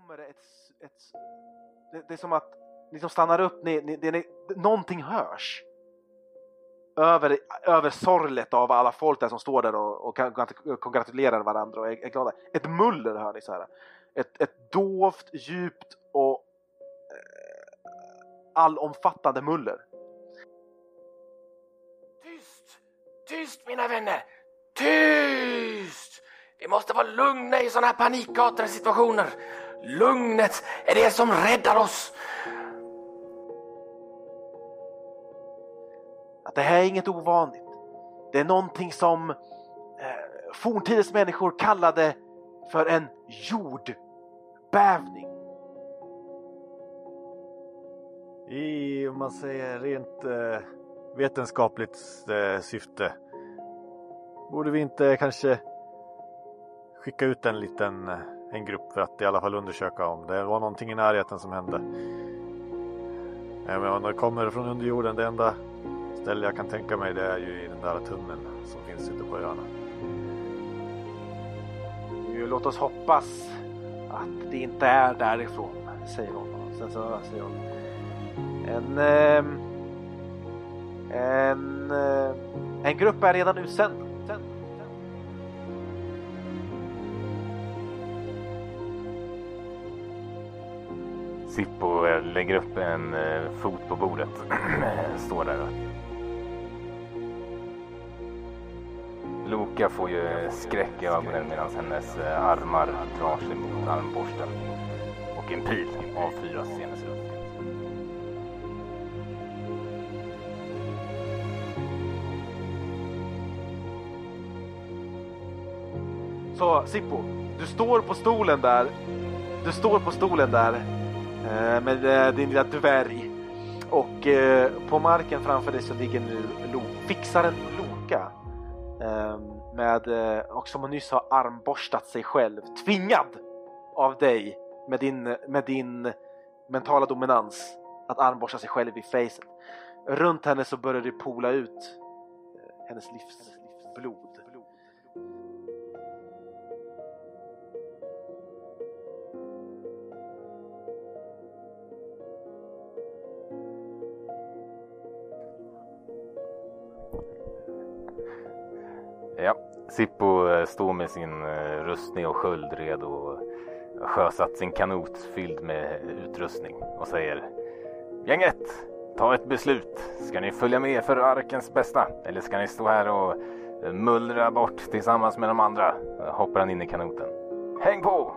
kommer det ett... ett det, det är som att ni som stannar upp, ni, ni, det, någonting hörs. Över, över sorlet av alla folk där som står där och, och kongratulerar varandra och är, är glada. Ett muller hör ni så här. Ett, ett dovt, djupt och eh, allomfattande muller. Tyst! Tyst mina vänner! Tyst! Vi måste vara lugna i sådana här panikartade situationer. Lugnet är det som räddar oss. Att det här är inget ovanligt. Det är någonting som eh, forntidens människor kallade för en jordbävning. I, om man säger rent eh, vetenskapligt eh, syfte, borde vi inte kanske skicka ut en liten eh, en grupp för att i alla fall undersöka om det var någonting i närheten som hände. Men om det kommer från underjorden, det enda ställe jag kan tänka mig det är ju i den där tunneln som finns ute på öarna. Låt oss hoppas att det inte är därifrån, säger hon. Sen så säger hon en, ehm, en, eh, en grupp är redan utsänd. Sippo lägger upp en eh, fot på bordet. Står där. Loka får ju skräck i ögonen medan hennes eh, armar drar sig mot armborsten. Och en pil avfyras i hennes rum. Så Sippo, du står på stolen där. Du står på stolen där eh, Eh, med eh, din lilla dvärg. Och eh, på marken framför dig så ligger nu Lo fixaren Loka. Med, och som hon nyss har armborstat sig själv. Tvingad av dig med din, med din mentala dominans att armborsta sig själv i facet. Runt henne så börjar det pola ut hennes livs blod. Sippo eh, står med sin eh, rustning och sköld redo och sjösatt sin kanot fylld med utrustning och säger Gänget, ta ett beslut. Ska ni följa med för arkens bästa? Eller ska ni stå här och mullra bort tillsammans med de andra? Hoppar han in i kanoten. Häng på!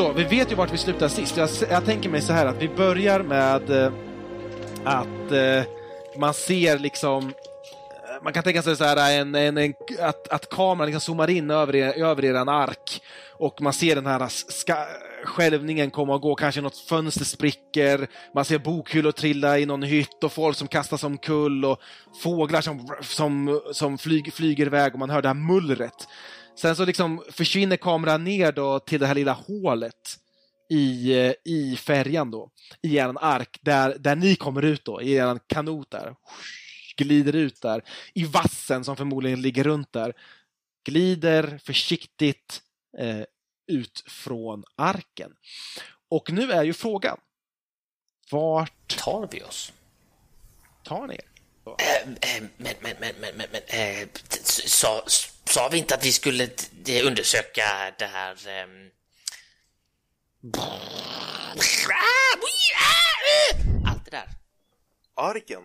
Så, vi vet ju vart vi slutar sist. Jag, jag tänker mig så här att vi börjar med eh, att eh, man ser liksom eh, man kan tänka sig så här eh, en, en, en, att, att kameran liksom zoomar in över, er, över eran ark och man ser den här ska, skälvningen komma och gå, kanske något fönster spricker, man ser bokhyllor trilla i någon hytt och folk som kastas omkull och fåglar som, som, som flyg, flyger iväg och man hör det här mullret. Sen så liksom försvinner kameran ner då till det här lilla hålet i, eh, i färjan då, i er ark, där, där ni kommer ut då, i er kanot där. Glider ut där, i vassen som förmodligen ligger runt där. Glider försiktigt eh, ut från arken. Och nu är ju frågan, vart tar vi oss? Tar ni er? Äh, äh, men, men, men, men, men, men sa, sa vi inte att vi skulle undersöka det här... Ähm... Allt det där. Arken?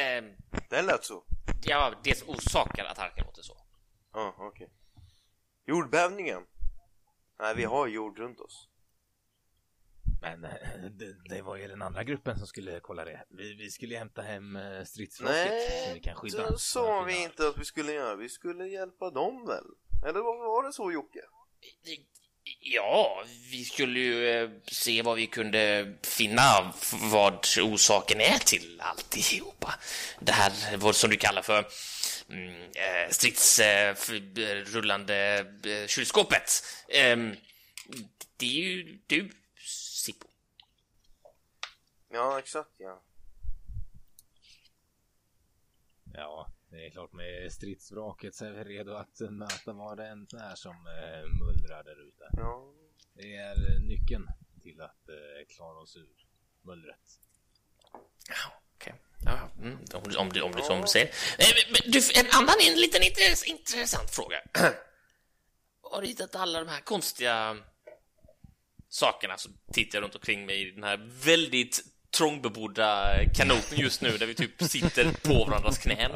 Ähm... Den lät så. Ja, det som orsakar att arken låter så. Ja, ah, okej. Okay. Jordbävningen? Nej, vi har jord runt oss. Men eh, det, det, var ju den andra gruppen som skulle kolla det. Vi, vi skulle hämta hem eh, stridsflåket Nej, så vi kan skydda. det sa vi inte att vi skulle göra. Vi skulle hjälpa dem väl? Eller var det så Jocke? Ja, vi skulle ju eh, se vad vi kunde finna, vad orsaken är till alltihopa. Det här, vad som du kallar för mm, stridsrullande kylskåpet. Ehm, det är ju du. Ja, exakt ja. Ja, det är klart med stridsvraket så är vi redo att möta vad det än är som eh, mullrar där ute. Ja, Det är nyckeln till att eh, klara oss ur mullret. Ja, okej. Ja, mm, om, du- om, du, om du som säger. Eh, men- men Du, en annan en liten intress, intressant fråga. Har du hittat alla de här konstiga sakerna så tittar runt omkring mig i den här väldigt trångbebodda kanoten just nu där vi typ sitter på varandras knän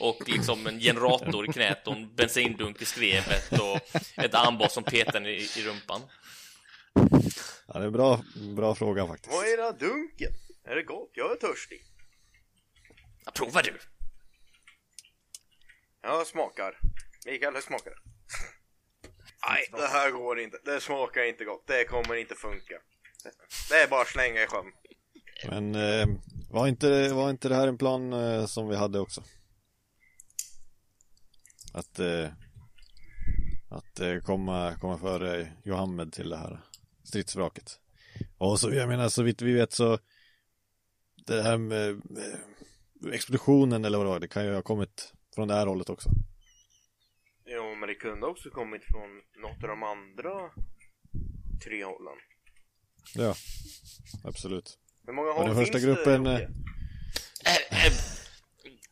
och liksom en generator i knät och en bensindunk i skrevet och ett armbåge som petar i, i rumpan. Ja, det är en bra, bra fråga faktiskt. vad är det här dunken? Är det gott? Jag är törstig. Ja, provar du? Jag smakar. Mikael, hur smakar det? Nej, det här går inte. Det smakar inte gott. Det kommer inte funka. Det är bara att slänga i sjön. Men eh, var, inte, var inte det här en plan eh, som vi hade också? Att, eh, att eh, komma, komma före Johammed till det här stridsvraket. Och så, jag menar, så vitt vi vet så det här med eh, expeditionen eller vad det var, det kan ju ha kommit från det här hållet också. Jo, men det kunde också kommit från något av de andra tre hållen. Ja, absolut. Hur många den första finns gruppen, det? eh,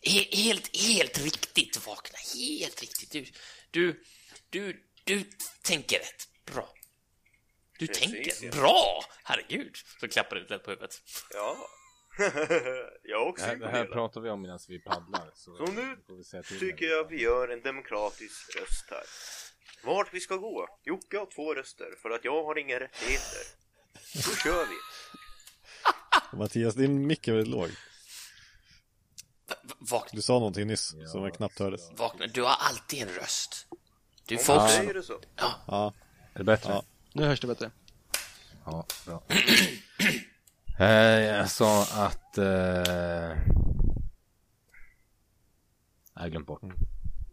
he- helt, helt riktigt vakna, helt riktigt. Du, du, du, du tänker rätt bra. Du Precis, tänker ja. bra! Herregud, så klappar du lätt på huvudet. Ja. jag också Det här, det här pratar vi om medan vi paddlar. Så, Så nu tycker jag vi gör en demokratisk röst här. Vart vi ska gå? Jocke har två röster för att jag har inga rättigheter. Då kör vi. Mattias, din mick är väldigt låg. Va- va- Vakna, Du sa någonting nyss Ja, som knappt hördes. vakna, du har alltid en röst. Du får man också... det så. Ja, Är det bättre? Ja. Nu hörs det bättre. Ja, bra. eh, jag sa att... Eh... Jag har glömt bort.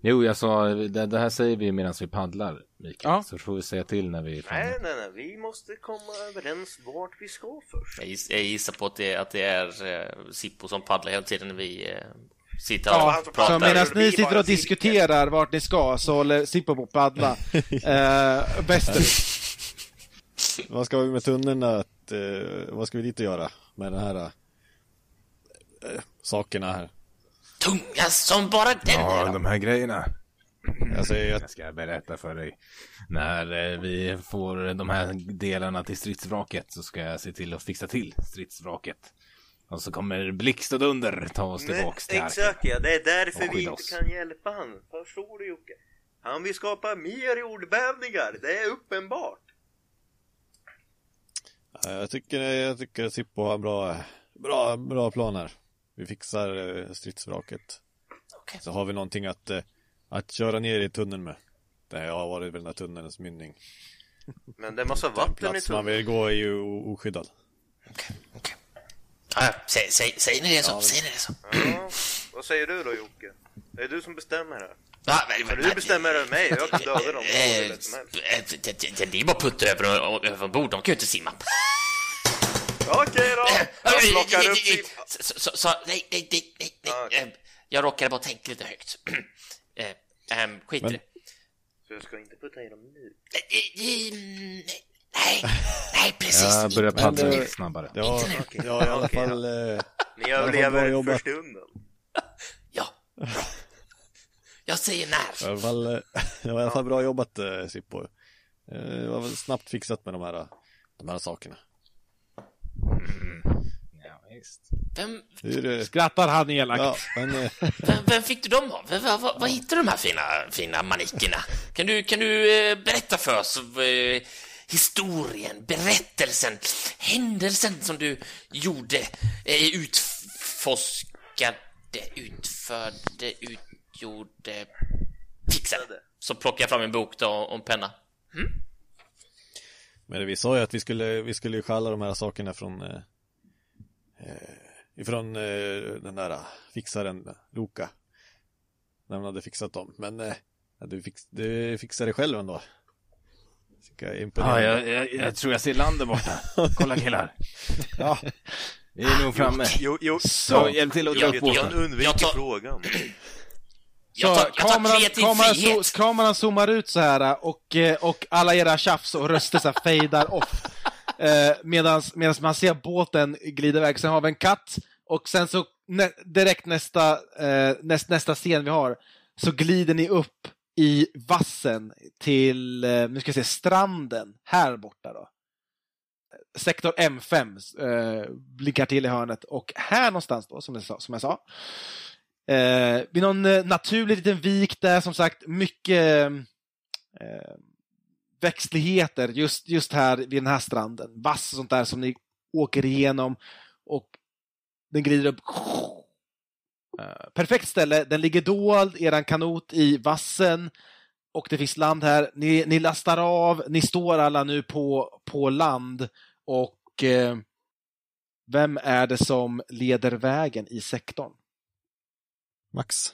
Jo, jag sa det, det här säger vi medan vi paddlar, Mikael. Ja. Så får vi säga till när vi är framme. Nej, nej, nej. Vi måste komma överens vart vi ska först. Jag giss- jag gissar på att det, att det är eh, Sippo som paddlar hela tiden när vi eh, sitter Ja, och alltså, pratar. Så medan ni sitter och diskuterar vart ni ska så håller Sippo på att paddla eh, västerut. vad ska vi med tunneln att, eh, vad ska vi dit och göra med den här eh, sakerna här? Tunga som bara den! Ja, de här grejerna. Jag säger att Jag ska berätta för dig. När eh, vi får de här delarna till stridsvraket så ska jag se till att fixa till stridsvraket. Och så kommer blixt och dunder ta oss tillbaks till arken. exakt ja, det är därför vi inte oss. kan hjälpa han. Förstår du Jocke? Han vill skapa mer jordbävningar, det är uppenbart. jag tycker, jag tycker Sippo har bra, bra, bra planer. Vi fixar eh, stridsvraket. Okej. Så har vi någonting att, eh, att köra ner i tunneln med. Det här har varit väl den här tunnelns mynning. Men det massa Den vatten i plats man tunneln. vill gå är ju oskyddad. Okej, okej. Ja, säg, säg, säger ni det så? Säger ni det så? Ja, vad säger du då Jocke? Det är du som bestämmer här. Ja, men, Men du bestämmer över mig, jag kan döda dem. Eh, Det är bara att putta över, över bord, de kan ju inte simma. Okej då! Jag plockar upp sin... Så, så, så, nej, nej, nej, nej, nej. okej. eh, Jag råkade bara tänka lite högt. Ehm, Skit i Men- det. Så jag ska inte putta i dem nu? Eh, eh, mm, Nej, nej, precis. Jag börjar Inte- paddla Men, lite snabbare. Ja, Okej. ja i alla fall. Eh, Ni överlever för stunden. Ja. Jag säger I när. alla fall, det var i alla fall bra jobbat Sippo. Det var väl snabbt fixat med de här, de här sakerna. Ja, visst. Vem, Hur, eh, Skrattar han elakt. ja, men eh, vem, vem fick du dem av? Vem, vad, vad, vad hittade du de här fina, fina manikerna? Kan du, kan du eh, berätta för oss eh, historien, berättelsen, händelsen som du gjorde, eh, utforskade, utförde, utgjorde, fixade? Så plockar jag fram en bok då och en penna. Men vi sa ju att vi skulle, vi skulle stjäla de här sakerna från eh, eh, ifrån eh, den där fixaren Loka. När han hade fixat dem. Men eh, du, fix, du fixade det själv ändå. Ja, imponerande. jag, jag, jag tror jag ser land där borta. Kolla killar. Ja, vi är nog framme. Jo, jo, Så, hjälp till att dra upp båten. jag undviker Jag Jag tar, jag tar kameran, kameran, zo- kameran zoomar ut så här och, eh, och alla era tjafs och röster så här fejdar off. Eh, Medan man ser båten glida iväg. Sen har vi en katt och sen så nä, direkt nästa, eh, näst, nästa scen vi har så glider ni upp i vassen till, eh, nu ska jag se, stranden här borta då. Sektor M5 eh, blinkar till i hörnet och här någonstans då, som jag sa, som jag sa Eh, vid någon eh, naturlig liten vik där, som sagt, mycket eh, växtligheter just, just här vid den här stranden. Vass och sånt där som ni åker igenom och den glider upp. Eh, perfekt ställe, den ligger dold, eran kanot i vassen och det finns land här. Ni, ni lastar av, ni står alla nu på, på land och eh, vem är det som leder vägen i sektorn? Max.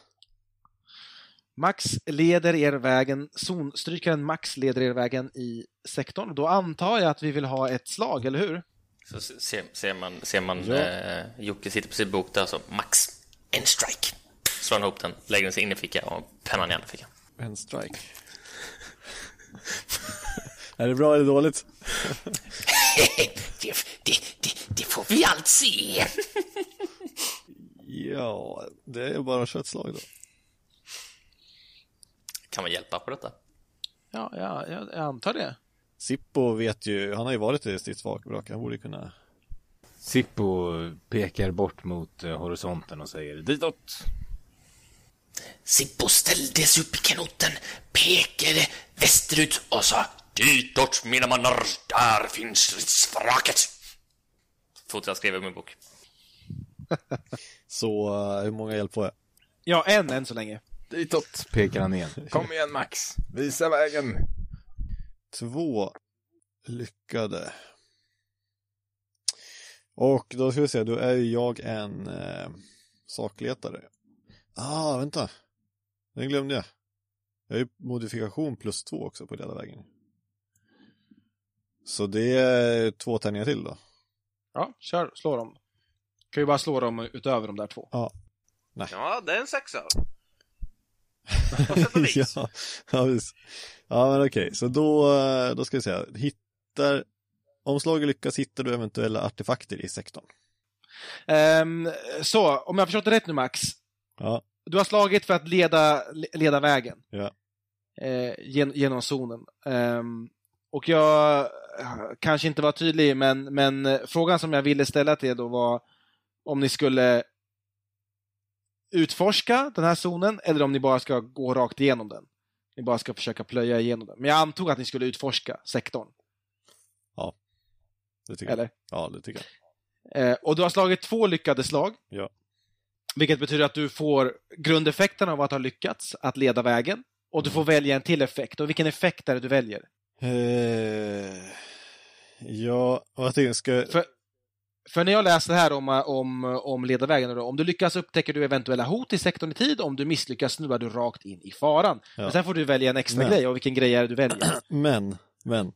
Max leder er vägen, zonstrykaren Max leder er vägen i sektorn. Då antar jag att vi vill ha ett slag, eller hur? Så ser, ser man, ser man Ja. eh, Jocke sitter på sin bok där så Max, en strike. Slår han ihop den, lägger den i sin innerficka och pennan i andra fickan. En strike. är det bra eller dåligt? det, det, det, det får vi allt se. Ja, det är bara köttslag då. Kan man hjälpa på detta? Ja, ja jag, jag antar det. Sippo vet ju, han har ju varit i stridsvrak, han borde kunna Sippo pekar bort mot eh, horisonten och säger ditåt. Sippo ställde sig upp i kanoten, pekade västerut och sa Ditåt mina mannar, där finns stridsvraket. Fortsätter jag skriva i min bok. Så eh, hur många hjälp får jag? Ja, en än så länge. Ditåt pekar han igen. Kom igen Max, visa vägen. Två lyckade. Och då ska vi se, då är ju jag en eh, sakletare. Ah, vänta. Den glömde jag. Jag har ju modifikation plus två också på hela vägen. Så det är två tärningar till då. Ja, kör, slå dem. Kan ju bara slå dem utöver de där två. Ja, det är en sexa. På sätt och vis. ja, ja, visst. Ja, men okej, så då, eh, då ska vi se. Hittar, om slaget lyckas hittar du eventuella artefakter i sektorn. Ehm, så, om jag har förstått det rätt nu Max. Ja, Du har slagit för att leda, leda vägen. Ja. Eh, gen, genom zonen. Ehm, och jag eh, kanske inte var tydlig, men, men eh, frågan som jag ville ställa till er då var om ni skulle utforska den här zonen eller om ni bara ska gå rakt igenom den. Ni bara ska försöka plöja igenom den. Men jag antog att ni skulle utforska sektorn, det tycker jag. eller? Ja, det tycker jag. Eh, och du har slagit två lyckade slag. Ja. Vilket betyder att du får grundeffekten av att ha lyckats att leda vägen. Och du får välja en till effekt. Och vilken effekt är det du väljer? Eh, ja, vad tycker du? Ska... För, för när jag läser här om, om, om leda vägen, då, om du lyckas upptäcker du eventuella hot i sektorn i tid, om du misslyckas snubblar du rakt in i faran. Ja. Men sen får du välja en extra Men- grej, och vilken grej är det du väljer? Men, men.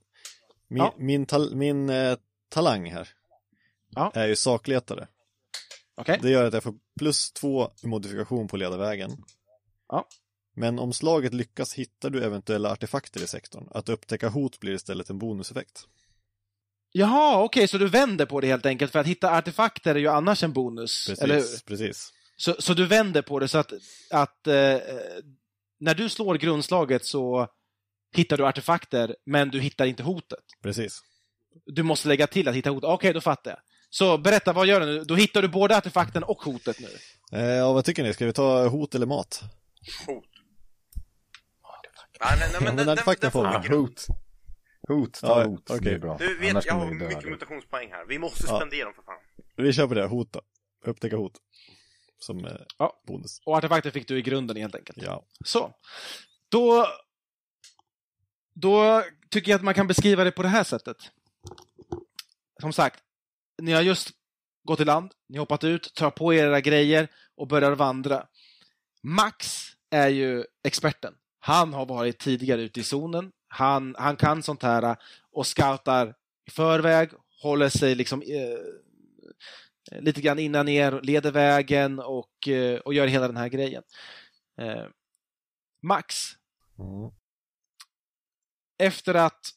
Min, Ja. min, tal, min eh, talang här Ja. är ju sakletare. Okej? Det gör att jag får plus två modifikation på leda vägen. Ja. Men om slaget lyckas hittar du eventuella artefakter i sektorn. Att upptäcka hot blir istället en bonuseffekt. Jaha, okej, så du vänder på det helt enkelt, för att hitta artefakter är ju annars en bonus. Precis, Eller hur? precis. Så, så du vänder på det så att, att eh, när du slår grundslaget så hittar du artefakter, men du hittar inte hotet. Precis. Du måste lägga till att hitta hotet. Okej, då fattar jag. Så berätta, vad gör du nu? Då hittar du både artefakten och hotet nu. Eh, ja, vad tycker ni? Ska vi ta hot eller mat? Hot. Ja, nej, nej, Ja, men men den, den, artefakten den får vi hot. Hot, ta Ja, hot. okej. Det är bra. Du vet, Annars jag har mycket mutationspoäng här. Vi måste Ja. spendera dem för fan. Vi kör på det, hot då. Upptäcka hot. Som eh, Ja. bonus. Och artefakter fick du i grunden helt enkelt. Ja. Så. Då, då tycker jag att man kan beskriva det på det här sättet. Som sagt, ni har just gått i land, ni har hoppat ut, tar på er era grejer och börjar vandra. Max är ju experten. Han har varit tidigare ute i zonen. Han, han kan sånt här och scoutar i förväg, håller sig liksom eh, lite grann innan er, leder vägen och, eh, och gör hela den här grejen. Eh, Max, Mm. efter att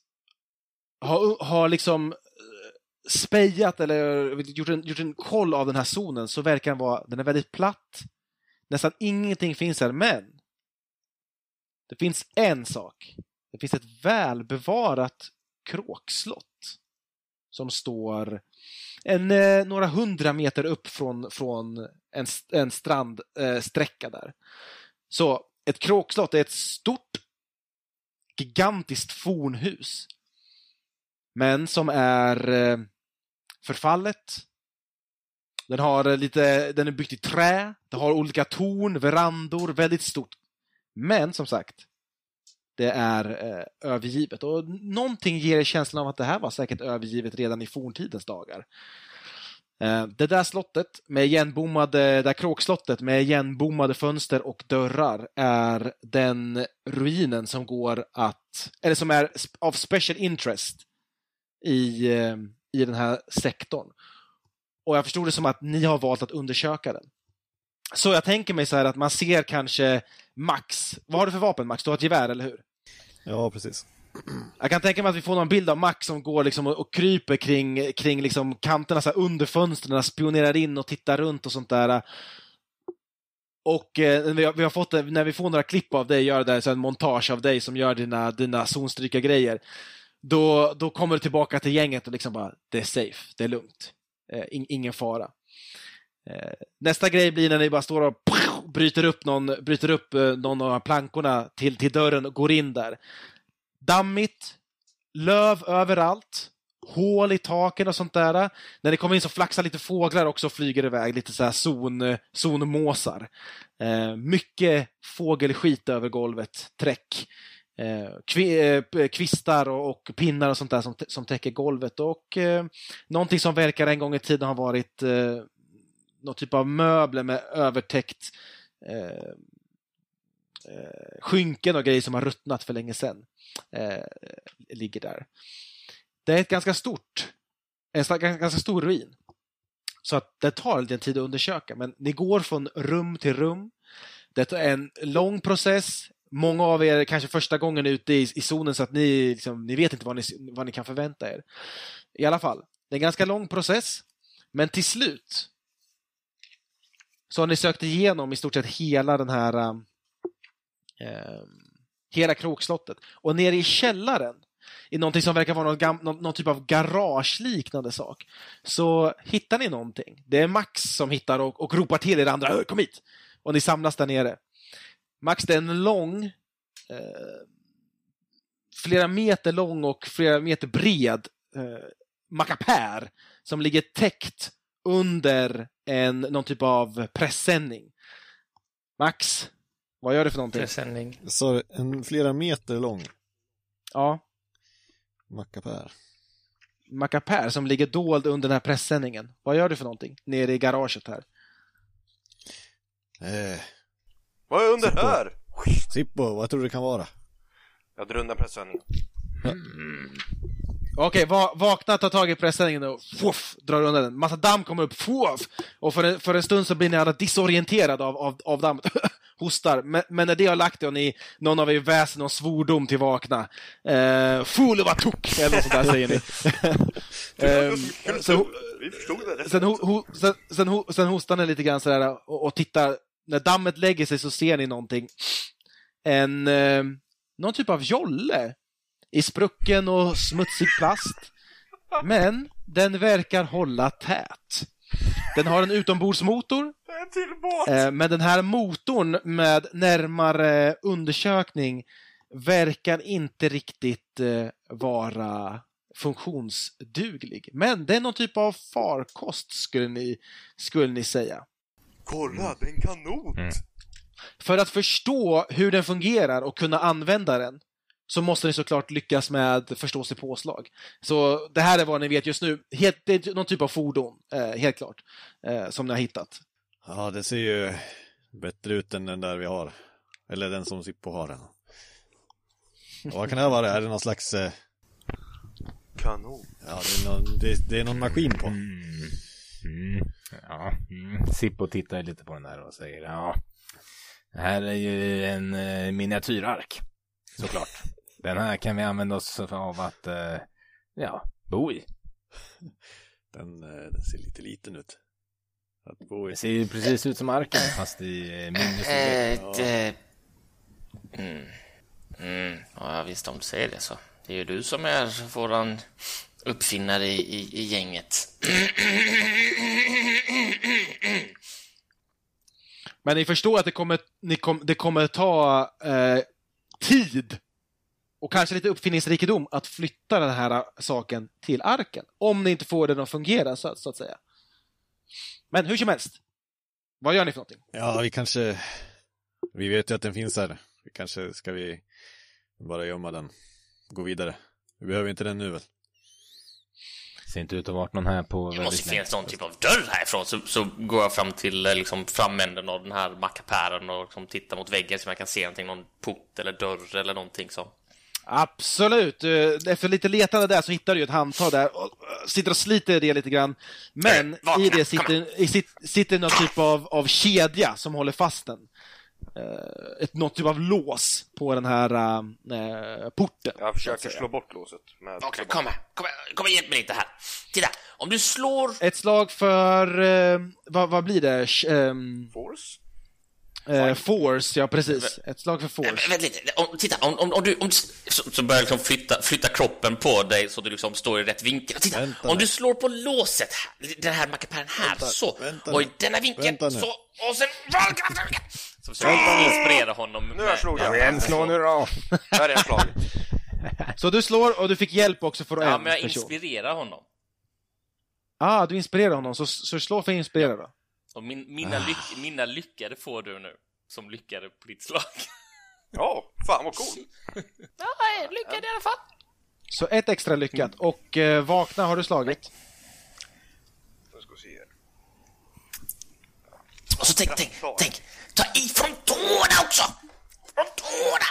ha, ha liksom eh, spejat eller gjort en, gjort en koll av den här zonen så verkar den vara, den är väldigt platt. Nästan ingenting finns här, men det finns en sak. Det finns ett välbevarat kråkslott som står en, eh, några hundra meter upp från, från en, en strandsträcka eh, där. Så ett kråkslott är ett stort, gigantiskt fornhus. Men som är eh, förfallet. Den, har eh, lite, den är byggt i trä, det har olika torn, verandor, väldigt stort. Men som sagt, det är eh, övergivet. Och någonting ger känslan av att det här var säkert övergivet redan i forntidens dagar. Eh, det där slottet med igenbommade, det kråkslottet med igenbommade fönster och dörrar är den ruinen som går att, eller som är av special interest i, eh, i den här sektorn. Och jag förstod det som att ni har valt att undersöka den. Så jag tänker mig så här att man ser kanske Max. Vad har du för vapen Max? Du har ett gevär, eller hur? Ja, precis. Jag kan tänka mig att vi får någon bild av Max som går liksom och, och kryper kring, kring liksom kanterna så under fönstren, spionerar in och tittar runt och sånt där. Och eh, vi, har, vi har fått, när vi får några klipp av dig, gör det, så en montage av dig som gör dina, dina zonstryka-grejer, då, då kommer du tillbaka till gänget och liksom bara, det är safe, det är lugnt, eh, in, ingen fara. Eh, nästa grej blir när ni bara står och bryter upp någon, bryter upp eh, någon av plankorna till, till dörren och går in där. Dammigt, löv överallt, hål i taken och sånt där. När det kommer in så flaxar lite fåglar också och flyger iväg, lite så här zon, zonmåsar. Eh, mycket fågelskit över golvet, träck. Eh, eh kvistar och, och, pinnar och sånt där som, som täcker golvet och eh, någonting som verkar en gång i tiden ha varit eh, någon typ av möbler med övertäckt Eh, eh, skynken och grejer som har ruttnat för länge sedan eh, ligger där. Det är ett ganska stort, en ganska stor ruin. Så att det tar lite tid att undersöka, men ni går från rum till rum. Det är en lång process. Många av er är kanske första gången ute i, i zonen så att ni, liksom, ni vet inte vad ni, vad ni kan förvänta er. I alla fall, det är en ganska lång process, men till slut så har ni sökt igenom i stort sett hela den här eh, eh, hela krokslottet. Och nere i källaren, i någonting som verkar vara någon, någon, någon, typ av garageliknande sak, så hittar ni någonting. Det är Max som hittar och, och ropar till er andra, kom hit! Och ni samlas där nere. Max, det är en lång, eh, flera meter lång och flera meter bred eh, mackapär som ligger täckt under en, någon typ av pressändning. Max, vad gör du för någonting? Pressändning. Så en flera meter lång Ja. mackapär. Mackapär som ligger dold under den här pressändningen. Vad gör du för någonting nere i garaget här? Eh, Vad är under Sippo. här? Sippo, vad tror du det kan vara? Jag drar undan pressändningen. Okej, va vakna, ta tag i pressändningen och fuff, drar undan den. Massa damm kommer upp, fuff, och för en, för en stund så blir ni alla disorienterade av, av, av dammet. Hostar. Men, men när det har lagt er och ni, någon av er väser någon svordom till vakna. Eh, Fool var tok! Eller något sånt där säger ni. Ehm, så, sen, ho, ho, sen, sen, ho, sen hostar ni lite grann sådär och, och tittar. När dammet lägger sig så ser ni någonting. En, eh, någon typ av jolle i sprucken och smutsig plast. Men den verkar hålla tät. Den har en utombordsmotor, En till båt! eh, men den här motorn med närmare undersökning verkar inte riktigt eh, vara funktionsduglig. Men det är någon typ av farkost skulle ni, skulle ni säga. Kolla, det är en kanot! Mm. För att förstå hur den fungerar och kunna använda den så måste ni såklart lyckas med förstås i påslag. Så det här är vad ni vet just nu. Helt, det är någon typ av fordon, eh, helt klart, eh, som ni har hittat. Ja, det ser ju bättre ut än den där vi har. Eller den som Sippo har. Och vad kan det här vara? Är det någon slags... Eh, Kanon. ja, det är någon, det, det är någon maskin på. Mm. Mm. Ja, mm. Sippo tittar lite på den där och säger ja. Det här är ju en eh, miniatyrark. Såklart. Den här kan vi använda oss av att, eh, ja, bo i. Den, eh, den ser lite liten ut. Att bo i. Det ser ju precis ut som arken fast i eh, mindre storlek. Eh, det... mm. Mm. Ja, visst om du säger det så. Det är ju du som är våran uppfinnare i, i, i gänget. Men ni förstår att det kommer, ni kom, det kommer ta eh, tid och kanske lite uppfinningsrikedom att flytta den här saken till arken. Om ni inte får den att fungera, så, så att säga. Men hur som helst. Vad gör ni för någonting? Ja, vi kanske... Vi vet ju att den finns här. Vi kanske ska vi bara gömma den. Gå vidare. Vi behöver inte den nu väl? Ser inte ut att ha varit någon här på Det måste finnas någon typ av dörr härifrån. Så, så går jag fram till eh, liksom, framänden av den här mackapären och liksom, tittar mot väggen så man kan se någonting, någon port eller dörr eller någonting så. Absolut. Eh, Efter lite letande där så hittar du ett handtag där och eh, sitter och sliter i det lite grann. Men Eh, i det sitter, i sit- sitter någon typ av, av kedja som håller fast den. Eh, Ett, något typ av lås på den här eh, porten. Jag försöker slå bort låset. Med Okej, kom här. Kom här. Kom här, hjälp mig lite här. Titta, om du slår... Ett slag för, eh, vad, vad blir det? Sh- ehm, Force? Eh, force, ja precis. Ett slag för force. vänta lite. Om, titta, om, om, om du... Om, du- så, så börjar liksom flytta, flytta kroppen på dig så du liksom står i rätt vinkel. Titta, Vänta om nu. du slår på låset här, den här mackapären här, Vänta, så. vänta och i denna vinkeln, så. Och sen... Så försöker jag inspirera honom. Nu har jag slagit. Kom igen, slå nu då! Där är jag slaget. Så du slår och du fick hjälp också för Ja, en men jag person. inspirerar honom. Ah, du inspirerar honom, så, så slå för inspirera då. Och min, mina, lyck, mina lyckade får du nu. Som lyckade på ditt slag. Ja, fan vad cool. Ja, jag lyckade i alla fall. Så ett extra lyckat. Och eh, vakna har du slagit. Nu ska vi se här. Och så tänk, tänk, tänk. Ta i från tårna också! Från tårna!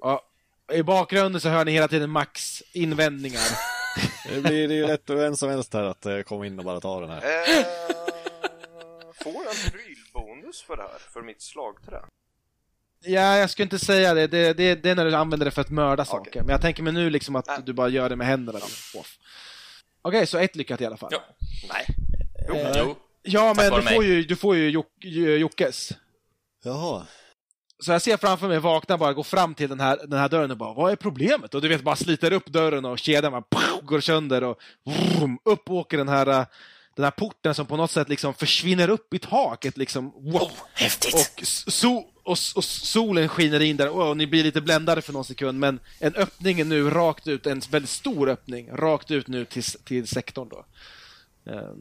Ja, I bakgrunden så hör ni hela tiden Max invändningar. Det blir ju lätt och vem som helst här att eh, komma in och bara ta den här. Eh, får en prylbonus för det här? För mitt slagträ? Ja, jag skulle inte säga det. Det, det, det är när du använder det för att mörda saker. Men jag tänker mig nu liksom att Nej. du bara gör det med händerna. Off. Okej, så ett lyckat i alla fall. Ja. Nej. Eh, Jo. Ja, men vare du får ju, du får ju Jock- Jockes. Jaha. Så jag ser framför mig vakna bara gå fram till den här, den här dörren och bara Vad är problemet? Och du vet, bara sliter upp dörren och kedjan bara pow, går sönder och vroom, upp åker den här, äh, den här porten som på något sätt liksom försvinner upp i taket liksom. Wow. Oh, häftigt! Och, so och, och solen skiner in där och ni blir lite bländade för någon sekund men en öppning är nu rakt ut, en väldigt stor öppning, rakt ut nu till, till sektorn då. Eh,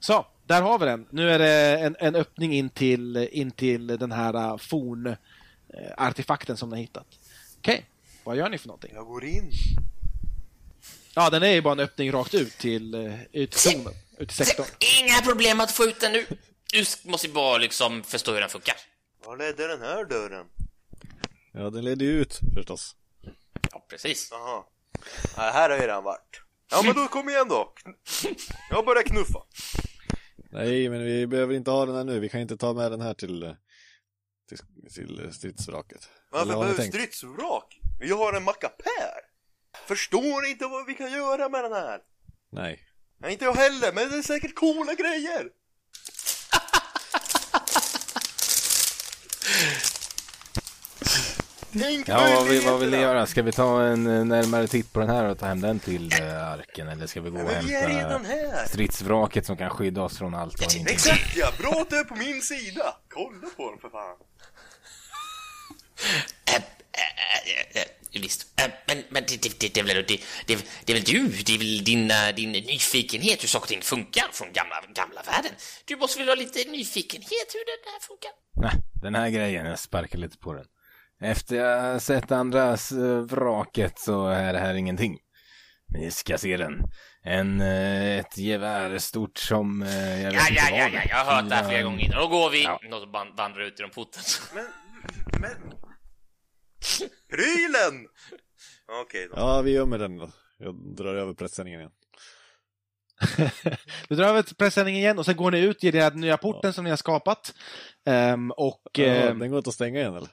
Så, där har vi den. Nu är det en, en öppning in till, in till den här uh, forn-artefakten som ni har hittat. Okej, vad gör ni för någonting? Jag går in. Ja, den är ju bara en öppning rakt ut till, uh, ut till zonen, ut till sektorn. Inga problem att få ut den nu. Du måste ju bara liksom förstå hur den funkar. Var ledde den här dörren? Ja, den leder ju ut förstås. Ja, precis. Jaha. Nej, här har jag redan varit. Ja men då kom igen då. Jag börjar knuffa. Nej, men vi behöver inte ha den här nu. Vi kan inte ta med den här till, eh, till, till stridsvraket. Varför behövs tänkt? stridsvrak? Vi har en mackapär. Förstår inte vad vi kan göra med den här? Nej. Nej, inte jag heller, men det är säkert coola grejer. Tänk Ja, vad vill, vad vill ni göra? Ska vi ta en eh, närmare titt på den här och ta hem den till eh, arken? Eller ska vi gå och men vi är redan hämta här. stridsvraket som kan skydda oss från allt och ingenting? Exakt ja, bra att du är på min sida. Kolla på den för fan. Visst. Äh, men men det, det, det, det, är väl, det, det, det är väl du, det är väl din, äh, din nyfikenhet hur saker och ting funkar från gamla, gamla världen. Du måste väl ha lite nyfikenhet hur det där funkar? Nej, den här grejen, jag sparkar lite på den. Efter jag sett andras eh, vraket så är det här ingenting. Ni ska se den. En, eh, ett gevär stort som, eh, jag vet Ja, inte ja, vad. ja, ja, jag har hört det här flera gånger innan. Då går vi. Ja. Ban- vandrar ut genom porten. Men, men... Prylen! Okej då. Ja, vi gör med den då. Jag drar över pressändningen igen. Du drar över pressändningen igen och sen går ni ut i den här nya porten som ni har skapat. Ehm, och... Ja, ehm, den går inte att stänga igen eller?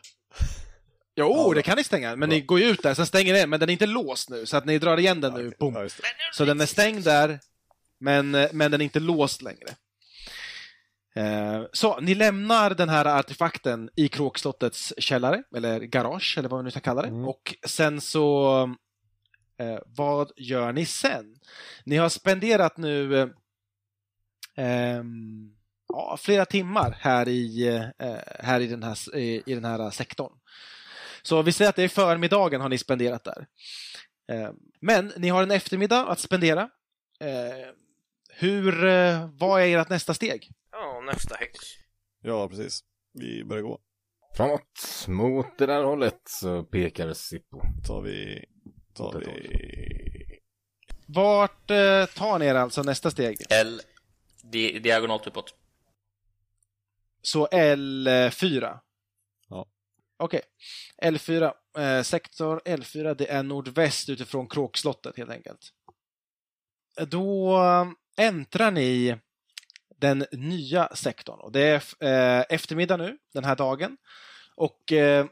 Jo, Ja, det kan ni stänga, men Bra. ni går ju ut där, sen stänger ni den, men den är inte låst nu, så att ni drar igen den nu, okej. boom. Ja. Så den är stängd där, men, eh, men den är inte låst längre. Eh, Så, ni lämnar den här artefakten i Kråkslottets källare, eller garage, eller vad vi nu ska kalla det. Mm. Och sen så, eh, vad gör ni sen? Ni har spenderat nu eh, ja, flera timmar här i, eh, här i den här, i, i den här sektorn. Så vi säger att det är förmiddagen har ni spenderat där. Eh, Men ni har en eftermiddag att spendera. Eh, Hur, vad är ert nästa steg? Ja, nästa häx. Ja, precis. Vi börjar gå. Framåt, mot det där hållet, så pekar Sippo. Tar vi... Tar vi... Vart eh, tar ni er alltså nästa steg? L. Di diagonalt uppåt. Så L4? Ja. Okej. L4, eh, sektor L4, det är nordväst utifrån Kråkslottet helt enkelt. Då eh, äntrar ni den nya sektorn. Och det är eh, eftermiddag nu, den här dagen. Och eh,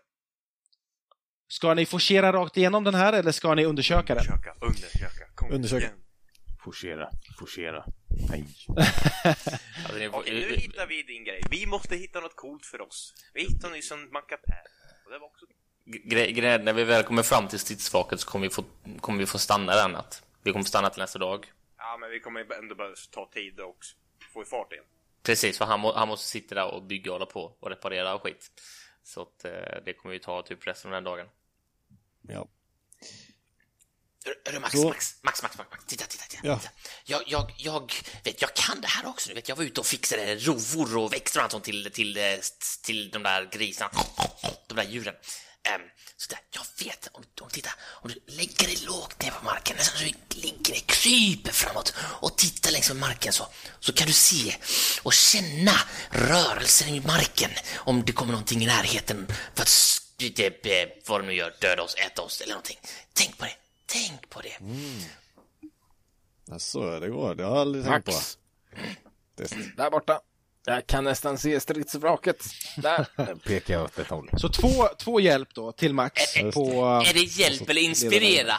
ska ni forcera rakt igenom den här eller ska ni undersöka den? Undersöka, undersöka. Kom Undersöka. igen. Forcera, forcera. Nej. Alltså, får- Okej, nu hittar vi din grej. Vi måste hitta något coolt för oss. Vi hittade nyss en mackapär. Och det var också... Gre- grejen, när vi väl kommer fram till stridsvaket så kommer vi få, kommer vi få stanna där natt. Vi kommer stanna till nästa dag. Ja, men vi kommer ändå behöva ta tid också. Få fart igen. Precis, för han, må, han måste sitta där och bygga och hålla på och reparera och skit. Så att eh, det kommer ju ta typ resten av den dagen. Ja. Hörru Max. Max, Max, Max, Max, Max, titta, titta, titta. Ja. Jag, jag, jag, vet, jag kan det här också. Du vet, jag var ute och fixade rovor och växter och allt sånt till, till, eh, till de där grisarna, de där djuren. Um, så där, jag vet, om, om, titta, om du lägger dig lågt ner på marken, nästan så du ligger ner, kryper framåt och tittar längs med marken så, så kan du se och känna rörelsen i marken om det kommer någonting i närheten för att det, vad de nu gör, döda oss, äta oss eller någonting. Tänk på det, tänk på det. Alltså, det går. Det har jag aldrig tänkt på. Max, Test. där borta. Jag kan nästan se stridsvraket. Där pekar jag åt ett håll. Så två, två hjälp då till Max Ä- på... Är det hjälp eller inspirera?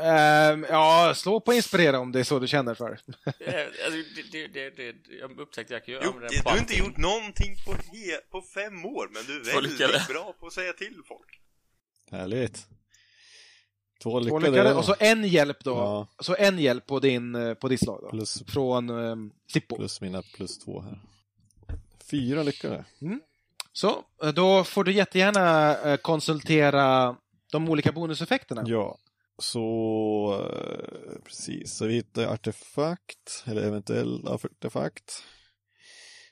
Ehm, ja, slå på inspirera om det är så du känner för. Eh, alltså, det, det, det, det, jag upptäckte att jag kan Jo, göra du har inte gjort någonting på, he- på fem år, men du är väldigt bra på att säga till folk. Härligt. Två Två lyckade. lyckade. Och så en hjälp då. Ja. Så en hjälp på din, eh, på ditt slag då. Plus, Från um, Sippo. plus mina plus två här. Fyra lyckade. Så, eh, då får du jättegärna eh, konsultera de olika bonuseffekterna. Ja, så precis. Så vi hittar artefakt, eller eventuell artefakt.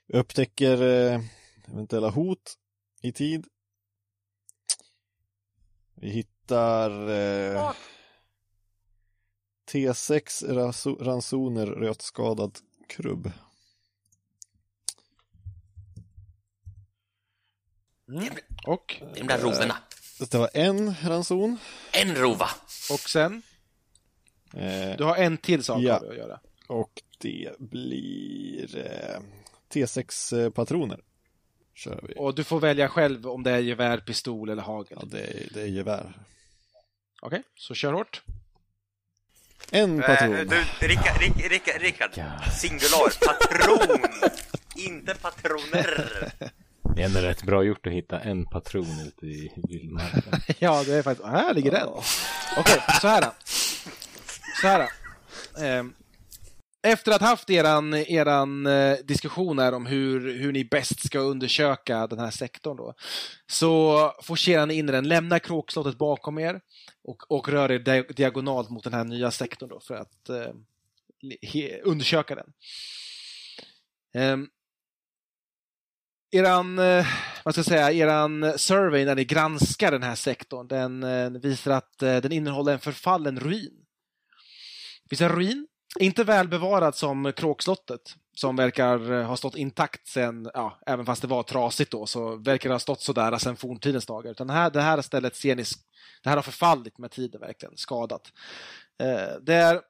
Vi upptäcker eventuella hot i tid. Vi hittar eh, T6 raso- ransoner rötskadad krubb. Och, De där rovorna. Det var en ranson. En rova. och sen, Eh, du har en till sak Ja. att göra. Och det blir eh, T6-patroner. Kör vi. Och du får välja själv om det är gevär, pistol eller hagel. Ja, det, är- det är gevär. Okej, så kör hårt. En patron. Eh, du, Rickard, Rick, Rickard, Rickard. Singular. Patron! Inte patroner! Det är ändå rätt bra gjort att hitta en patron ute i vildmarken. Ja, det är faktiskt... Här ligger den. Okej, så här då. Så här då. Ehm, efter att ha haft eran, eran eh, diskussion här om hur, hur ni bäst ska undersöka den här sektorn då, så forcerar ni in den, lämnar kråkslottet bakom er och, och rör er diagonalt mot den här nya sektorn då för att eh, he, undersöka den. Eh, eran, eh, vad ska jag säga, eran survey när ni granskar den här sektorn, den eh, visar att eh, den innehåller en förfallen ruin. Det finns en ruin, inte väl bevarat som Kråkslottet, som verkar eh, ha stått intakt sen, ja, även fast det var trasigt då, så verkar det ha stått sådär sen forntidens dagar. Utan det här, det här stället ser ni, det här har förfallit med tiden verkligen, skadat. Eh, det är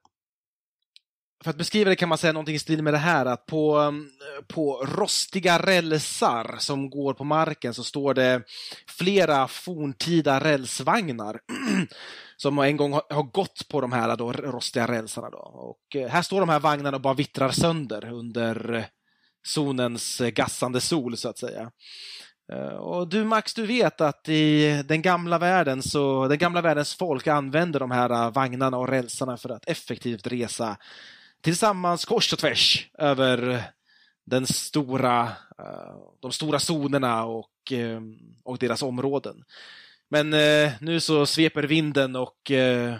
för att beskriva det kan man säga någonting i stil med det här att på, mm, på rostiga rälsar som går på marken så står det flera forntida rälsvagnar som en gång har gått på de här då, rostiga rälsarna. Då. Och eh, här står de här vagnarna och bara vittrar sönder under eh, zonens eh, gassande sol så att säga. Och du Max, du vet att i den gamla världen så den gamla världens folk använder de här vagnarna och rälsarna för att effektivt resa tillsammans kors och tvärs över den stora, de stora zonerna och, och deras områden. Men eh, nu så sveper vinden och eh,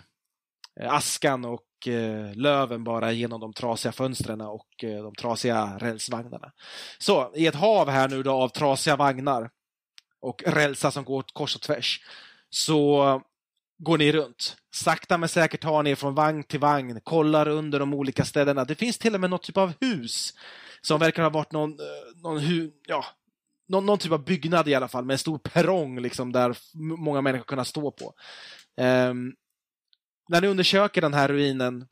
askan och eh, löven bara genom de trasiga fönstren och eh, de trasiga rälsvagnarna. Så i ett hav här nu då av trasiga vagnar och rälsar som går kors och tvärs så går ni runt. Sakta men säkert tar ni er från vagn till vagn, kollar under de olika ställena. Det finns till och med något typ av hus som verkar ha varit någon, någon, hu, ja, någon, någon typ av byggnad i alla fall med en stor perrong liksom, där många människor kunnat stå på. Um, när ni undersöker den här ruinen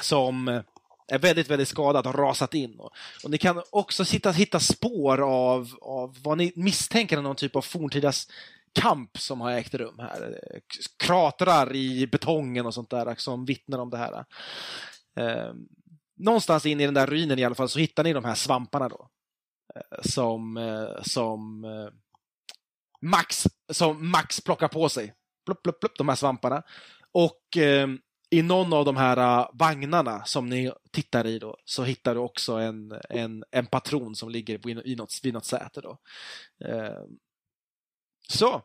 som är väldigt, väldigt skadad och rasat in. Och, och ni kan också hitta, hitta spår av, av vad ni misstänker är någon typ av forntida kamp som har ägt rum här. Kratrar i betongen och sånt där som vittnar om det här. Eh, någonstans in i den där ruinen i alla fall så hittar ni de här svamparna då. Eh, som, eh, som eh, Max, som Max plockar på sig. Plupp, plupp, plupp, de här svamparna. Och eh, i någon av de här vagnarna som ni tittar i då, så hittar du också en, en, en patron som ligger i något, vid något säte. Då. Så,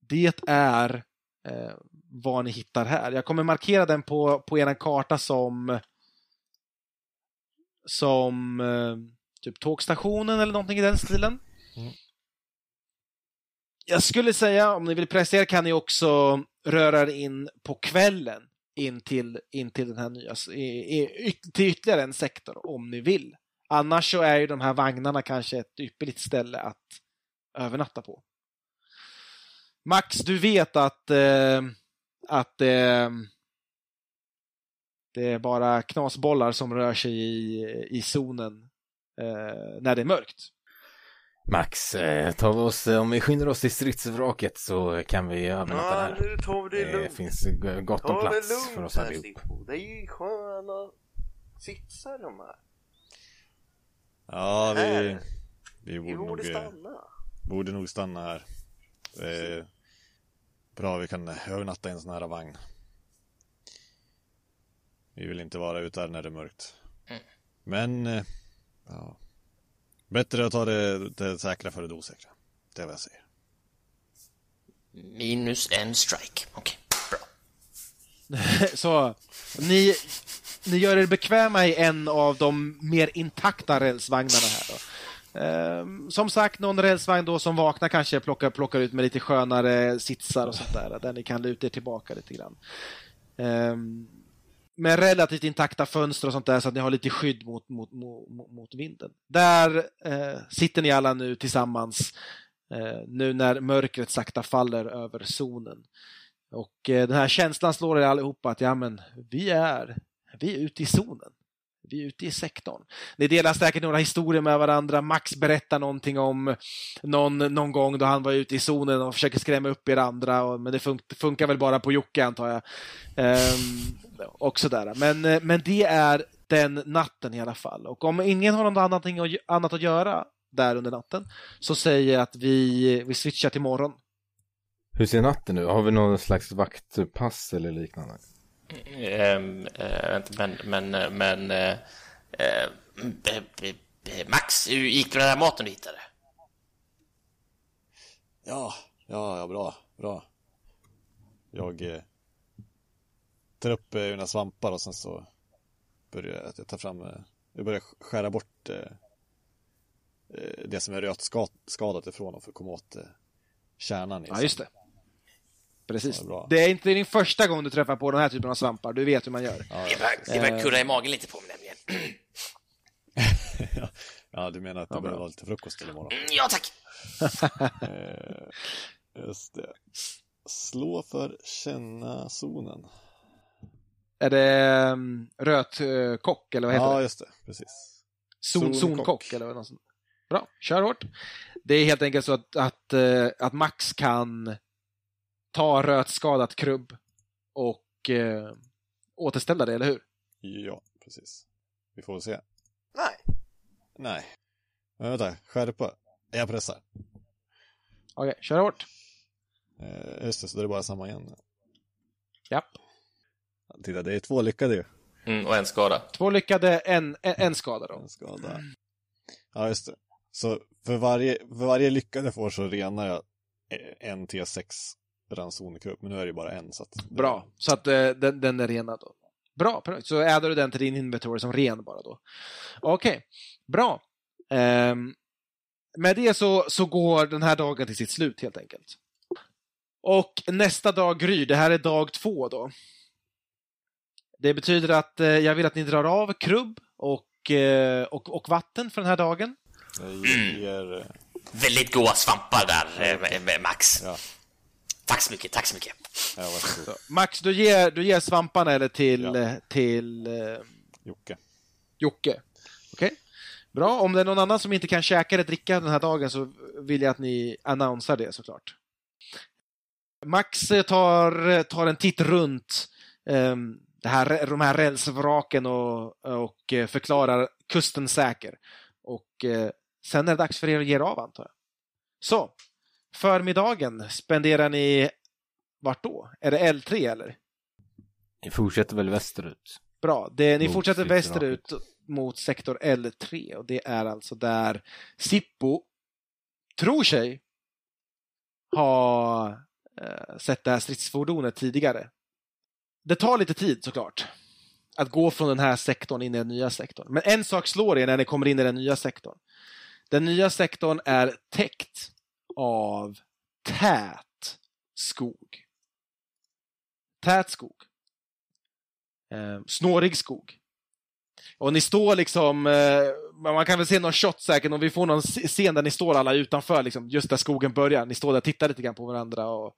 det är eh, vad ni hittar här. Jag kommer markera den på, på er karta som som eh, typ tågstationen eller någonting i den stilen. Mm. Jag skulle säga, om ni vill prestera kan ni också röra er in på kvällen in till, in till den här nya, till ytterligare en sektor om ni vill. Annars så är ju de här vagnarna kanske ett ypperligt ställe att övernatta på. Max, du vet att, eh, att eh, det är bara knasbollar som rör sig i, i zonen eh, när det är mörkt. Max, eh, tar vi oss, om vi skyndar oss till stridsvraket så kan vi övernatta ja, där. Nu tar vi det lugnt. Det finns gott om plats lugnt, för oss allihop. Det är ju sköna sitsar de här. Ja, vi, vi borde, vi borde nog, stanna. Borde nog stanna här. Är bra vi kan övernatta i en sån här vagn. Vi vill inte vara ute där när det är mörkt. Mm. Men, eh, ja. Bättre att ta det, det säkra för det osäkra. Det är vad jag säger. Minus en strike. Okej, okay. bra. Så, ni, ni gör er bekväma i en av de mer intakta rälsvagnarna här då. Um, som sagt, någon rälsvagn då som vaknar kanske plockar, plockar ut med lite skönare sitsar och sånt där, där ni kan luta er tillbaka lite grann. Um, med relativt intakta fönster och sånt där så att ni har lite skydd mot, mot, mot, mot vinden. Där eh, sitter ni alla nu tillsammans eh, nu när mörkret sakta faller över zonen. Och eh, den här känslan slår er allihopa att ja, men vi är, vi är ute i zonen vi är ute i sektorn. Ni delar säkert några historier med varandra. Max berättar någonting om någon, någon gång då han var ute i zonen och försöker skrämma upp er andra. Men det fun funkar väl bara på Jocke antar jag. Um, och sådär. Men, eh, men det är den natten i alla fall. Och om ingen har något annat, annat att göra där under natten så säger jag att vi, vi switchar till morgon. Hur ser natten ut? Har vi någon slags vaktpass eller liknande? Ehm, eh, men, men, men eh, eh, Max, hur gick det med den här maten du hittade? Ja, ja, ja, bra, bra. Jag tar upp eh, mina svampar och sen så börjar jag ta fram, eh, jag börjar skära bort eh, det som är rötskadat ifrån och för att komma åt eh, kärnan i. Ja, just det. Precis. Ja, bra. det är inte din första gång du träffar på den här typen av svampar. Du vet hur man gör. Ja, Det börjar, det kurra i magen lite på mig nämligen. ja. du menar att det Ja, behöver vara lite frukost till imorgon? Mm, Ja, tack! Just det. Slå för känna zonen. Är det um, rötkock eller vad heter Ja, det? just det. Precis. Zon, zonkock. eller något sånt. Bra, kör hårt. Det är helt enkelt så att, att, eh, att Max kan ta rötskadat krubb och eh, återställa det, eller hur? Ja, precis. Vi får väl se. Nej. Nej. Men vänta, skärpa. Jag pressar. Okej, kör hårt. Eh, just det, så det är bara samma igen. Japp. Titta, det är två lyckade ju. Mm, och en skada. Två lyckade, en, en, en skada då. En skada. Ja, just det. Så för varje, för varje lyckad jag får så renar jag en T6 ransonkrubb. Men nu är det ju bara en. Så att det- Bra, så att eh, den, den är renad då. Bra, perfekt. Så addar du den till din inventory som ren bara då. Okej, bra. Ehm, med det så, så går den här dagen till sitt slut helt enkelt. Och nästa dag gryr, det här är dag två då. Det betyder att eh, jag vill att ni drar av krubb och, eh, och, och vatten för den här dagen. Det ger, eh, Väldigt goda svampar där, Max. Ja. Tack så mycket, tack så mycket. ja. Max, du ger, du ger svamparna eller till, Ja. till eh, Jocke. Jocke. Okej? Bra. Om det är någon annan som inte kan käka eller dricka den här dagen så vill jag att ni annonsar det såklart. Max tar, tar en titt runt um, det här, de här rälsvraken och, och eh, förklarar kusten säker. Och eh, sen är det dags för er att ge er av antar jag. Så, förmiddagen spenderar ni vart då? Är det L3 eller? Ni fortsätter väl västerut? Bra. Det, ni Mot fortsätter västerut mot sektor L3 och det är alltså där Sippo tror sig ha eh, sett det här stridsfordonet tidigare. Det tar lite tid såklart att gå från den här sektorn in i den nya sektorn. Men en sak slår er när ni kommer in i den nya sektorn. Den nya sektorn är täckt av tät skog. Tät skog. Eh, snårig skog. Och ni står liksom, eh, man kan väl se någon shot säkert, om vi får någon scen där ni står alla utanför, liksom, just där skogen börjar. Ni står där och tittar lite grann på varandra och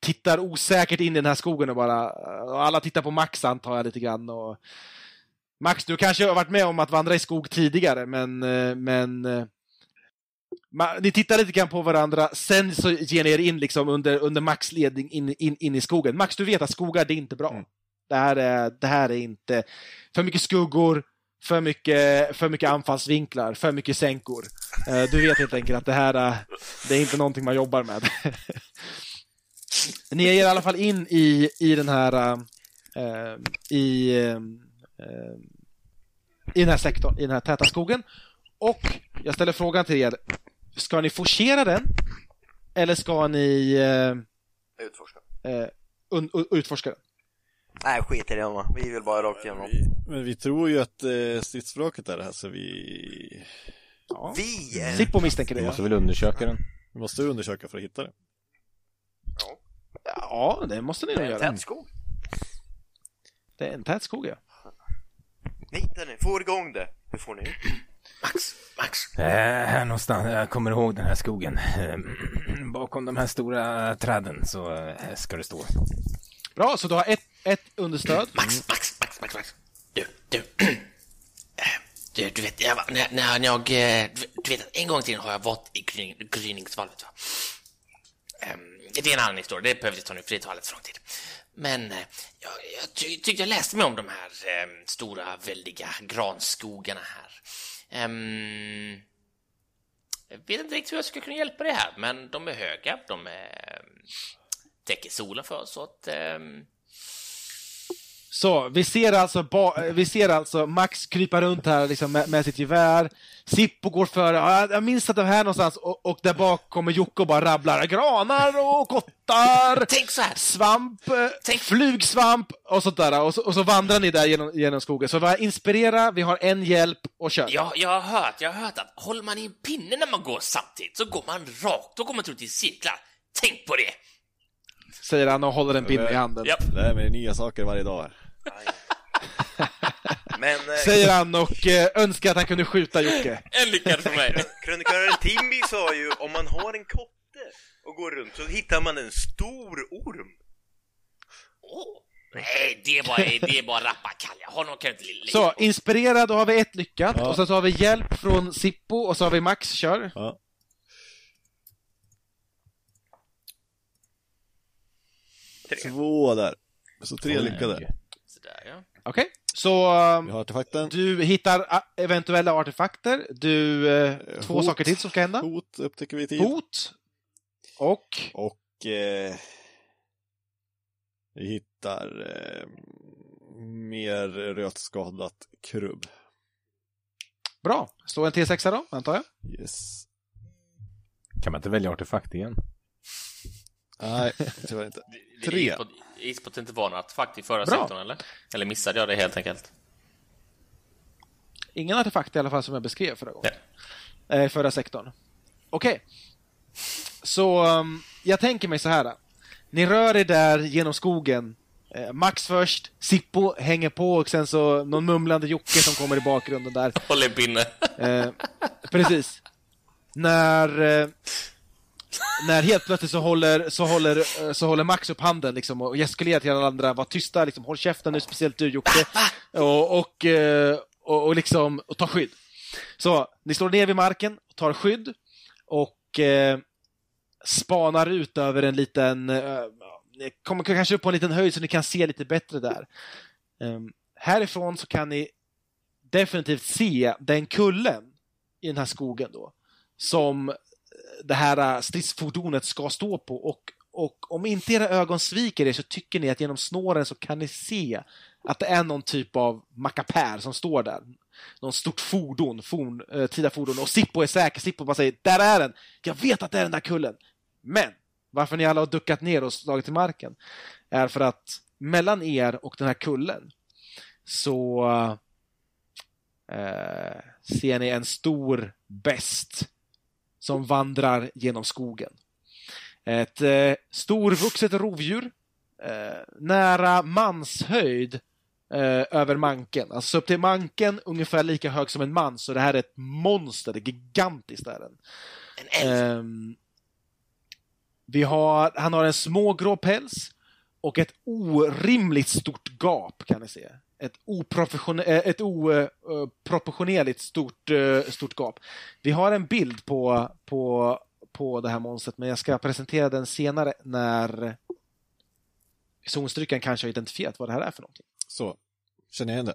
tittar osäkert in i den här skogen och bara, och alla tittar på Max antar jag lite grann. Och... Max, du kanske har varit med om att vandra i skog tidigare, men, eh, men eh, ni tittar lite grann på varandra, sen så ger ni er in liksom under, under Max ledning in, in, in i skogen. Max, du vet att skogar, det är inte bra. Mm. Det, här är, det här är inte... För mycket skuggor, för mycket, för mycket anfallsvinklar, för mycket sänkor. Eh, du vet helt enkelt att det här är, det är inte någonting man jobbar med. ni er i alla fall in i, i den här... eh, i, eh, I den här sektorn, i den här täta skogen. Och jag ställer frågan till er. Ska ni forcera den? Eller ska ni eh, Utforska. un, un, utforska den? Nej, skit i det va. Vi vill bara rakt igenom. Vi, men vi tror ju att eh, stridsvraket är det här så vi, Ja. Vi! Sippo misstänker det. Vi måste väl undersöka den? vi måste undersöka för att hitta det. Ja, det måste ni nog En göra. tät skog. Det är en tät skog, ja. Nej, ni får igång det. Hur får ni? Max, Max. Eh, här någonstans, jag kommer ihåg den här skogen. Eh, bakom de här stora träden så eh, ska det stå. Bra, så du har ett, ett understöd. Max, Max, Max, Max, Max. Du, du. Du, du vet, jag, när, när jag... Du vet att en gång tiden har jag varit i gryning, gryningsvalvet, va? Ehm, det är en annan historia, det behöver vi ta nu, för det tar alldeles för lång tid. Men eh, jag, jag ty, tyckte jag läste mig om de här eh, stora, väldiga granskogarna här. Ehm, jag vet inte riktigt hur jag skulle kunna hjälpa dig här, men de är höga, de är, ehm, täcker solen för oss, så att... ehm, så, vi ser alltså, ba, vi ser alltså Max krypa runt här liksom, med, med sitt gevär. Sippo går före. Ja, jag minns att det var här någonstans och, och där bak kommer Jocke och bara rabblar granar och kottar. Tänk så här. Svamp, eh, Tänk- flugsvamp och sånt där. Och så, och så vandrar ni där genom, genom skogen. Så vi har inspirera, vi har en hjälp och kör. Jag, jag, har hört, jag har hört att håller man i en pinne när man går samtidigt så går man rakt, då går man inte runt i cirklar. Tänk på det! Säger han och håller en pinne i handen. Ja. Lär mig nya saker varje dag. Men eh, Säger han och eh, önskar att han kunde skjuta Jocke. En lyckad för mig. krönikören Timby sa ju om man har en kotte och går runt så hittar man en stor orm. Åh, Nej, det är bara, det är bara rappakalja. Honom kan inte lilla Så, inspirera, då har vi ett lyckat. Ja. Och sen så har vi hjälp från Sippo och så har vi Max, kör. Ja. Två där. Så tre lyckade. Sådär, ja. Okej, så um, du hittar ah, eventuella artefakter. Du, eh, två hot. saker till som ska hända. Hot upptäcker vi i tid. Hot. Och Och eh, vi hittar eh, mer rötskadat krubb. bra. Slå en T6 då, antar jag. Yes. Kan man inte välja artefakt igen? Nej, tyvärr inte. Tre. Det inte var något artefakt i förra Bra. sektorn, eller? Eller missade jag det helt enkelt? Ingen artefakt i alla fall som jag beskrev förra gången. Ja. Eh, förra sektorn. Okej. Så um, jag tänker mig så här. Ni rör er där genom skogen. Eh, Max först, Sippo hänger på och sen så någon mumlande Jocke som kommer i bakgrunden där. Håll en pinne. Eh, precis. När, eh, när helt plötsligt så håller, så håller, eh, så håller Max upp handen liksom, och gestikulerar till alla andra, var tysta, liksom, håll käften nu, speciellt du Jocke. Och, och, eh, och, och, liksom, och ta skydd. Så, ni slår ner vid marken, och tar skydd och eh, spanar ut över en liten, eh, kommer kanske upp på en liten höjd så ni kan se lite bättre där. Um, härifrån så kan ni definitivt se den kullen i den här skogen då som eh, det här äh, stridsfordonet ska stå på och, och om inte era ögon sviker er så tycker ni att genom snåren så kan ni se att det är någon typ av mackapär som står där. Någon stort fordon, forn, eh, tida fordon och Sippo är säker. Sippo bara säger där är den! Jag vet att det är den där kullen! Men varför ni alla har duckat ner och slagit till marken är för att mellan er och den här kullen så eh, ser ni en stor best som vandrar genom skogen. Ett eh, storvuxet rovdjur eh, nära manshöjd eh, över manken. Alltså upp till manken ungefär lika hög som en man, så det här är ett monster, det är gigantiskt är den. En. Ehm, vi har, han har en smågrå päls och ett orimligt stort gap kan ni se. Ett, oprofession- eh, ett oproportionerligt stort, eh, stort gap. Vi har en bild på, på, på det här monstret men jag ska presentera den senare när zonstryckaren kanske har identifierat vad det här är för någonting. Så, känner jag igen det?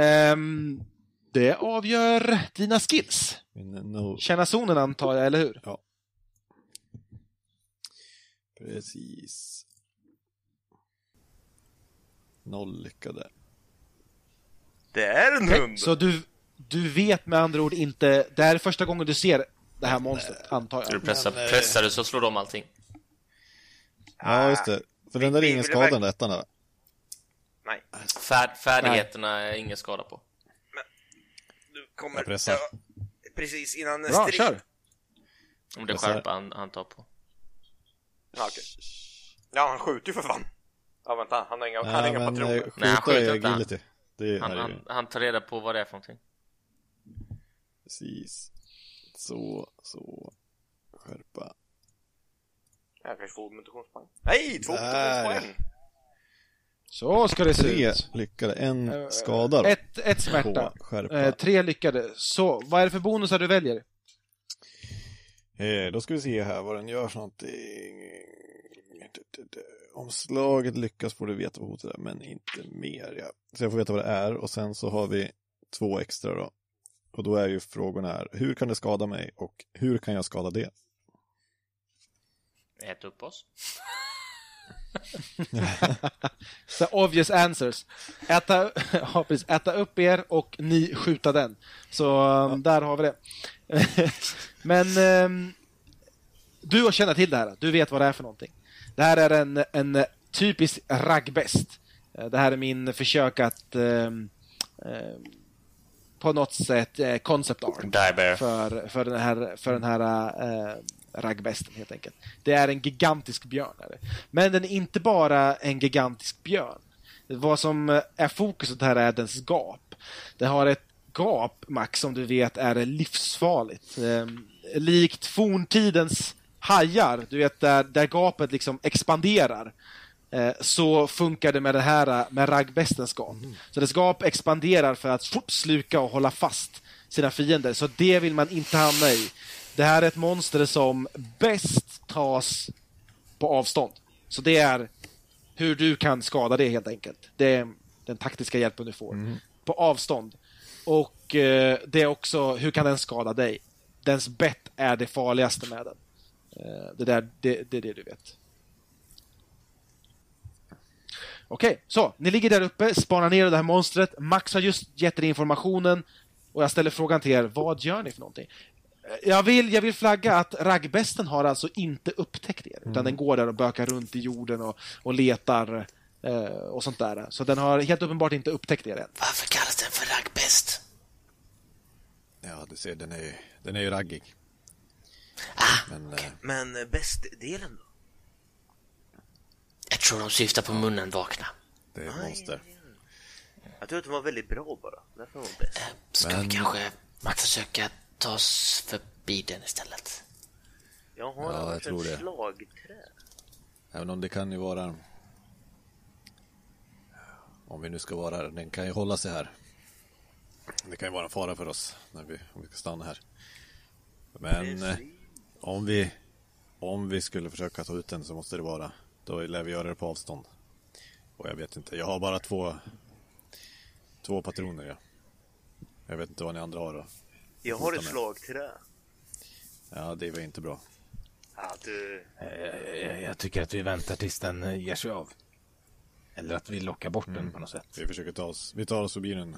Ehm, det avgör dina skills. No. Känna zonen antar jag, eller hur? Precis. Noll lyckade. Det är en hund! Så du, du vet med andra ord inte, det här är första gången du ser det här monstret, antar Du jag. pressar, Men, pressar du så slår de allting. Ja, just det. För den där är ingen vi- skadande ettan där. Nej, Färd, färdigheterna är ingen skada på. du kommer... Jag pressar. Ja, precis innan Bra, strid. kör! Om det är skärpa han, han tar på. Ja, okej. ja, han skjuter ju för fan. Ja, vänta, han har inga, han har Nej, inga men patroner. eh, Nej, han skjuter är inte han. agility. Det är, Han, han, han tar reda på vad det är för någonting. precis. Så, så. Skärpa. Jag kanske får mutationspoäng. Nej, två mutationspoäng! Så ska det se Tre ut. lyckade, en Eh, skada då. Ett, ett smärta. Eh, tre lyckade. Så, vad är det för bonusar du väljer? Eh, då ska vi se här vad den gör för någonting. Om slaget lyckas får du veta vad hotet är, men inte mer. Ja. Så jag får veta vad det är och sen så har vi två extra då. Och då är ju frågorna här, hur kan det skada mig och hur kan jag skada det? Ät upp oss. Så obvious answers. Äta, ja, precis, äta upp er och ni skjuta den. Så um, där har vi det. Men um, du känner till det här. Du vet vad det är för någonting. Det här är en, en typisk raggbäst. Eh, det här är min försök att um, um, på något sätt eh, concept art för, för den här, för den här eh, raggbesten helt enkelt. Det är en gigantisk björn. Är det. Men den är inte bara en gigantisk björn. Vad som är fokuset här är dens gap. Den har ett gap, Max, som du vet är livsfarligt. Eh, likt forntidens hajar, du vet där, där gapet liksom expanderar eh, så funkar det med det här med raggbestens gap. Mm. Så dess gap expanderar för att sluka och hålla fast sina fiender, så det vill man inte hamna i. Det här är ett monster som bäst tas på avstånd. Så det är hur du kan skada det helt enkelt. Det är den taktiska hjälpen du får. Mm. På avstånd. Och eh, det är också, hur kan den skada dig? Dens bett är det farligaste med den. Eh, det, där, det, det är det du vet. Okej, okay, så ni ligger där uppe, spanar ner det här monstret. Max har just gett er informationen och jag ställer frågan till er, vad gör ni för någonting? Jag vill, jag vill flagga att raggbesten har alltså inte upptäckt er, utan mm. den går där och bökar runt i jorden och, och letar eh, och sånt där. Så den har helt uppenbart inte upptäckt er än. Varför kallas den för raggbäst? Ja, du ser, den är, den är ju raggig. Ah, men, okay. eh, men eh, bästdelen då? Jag tror de syftar på munnen vakna. Det är ett monster. Jag tror att de var väldigt bra bara. Därför var de bäst. Äh, ska men... vi kanske försöka ta oss förbi den istället? Jag har ja, jag tror det. slagträ. Även om det kan ju vara... Om vi nu ska vara här, den kan ju hålla sig här. Det kan ju vara en fara för oss när vi, om vi ska stanna här. Men eh, om vi om vi skulle försöka ta ut den så måste det vara då lär vi göra det på avstånd. Och jag vet inte, jag har bara två två patroner ja. Jag vet inte vad ni andra har då. Jag har ett slagträ. Ja, det var inte bra. Ja, du... Jag, jag, jag, tycker att vi väntar tills den eh, ger sig av. Eller att vi lockar bort mm. den på något sätt. Vi försöker ta oss, vi tar oss förbi den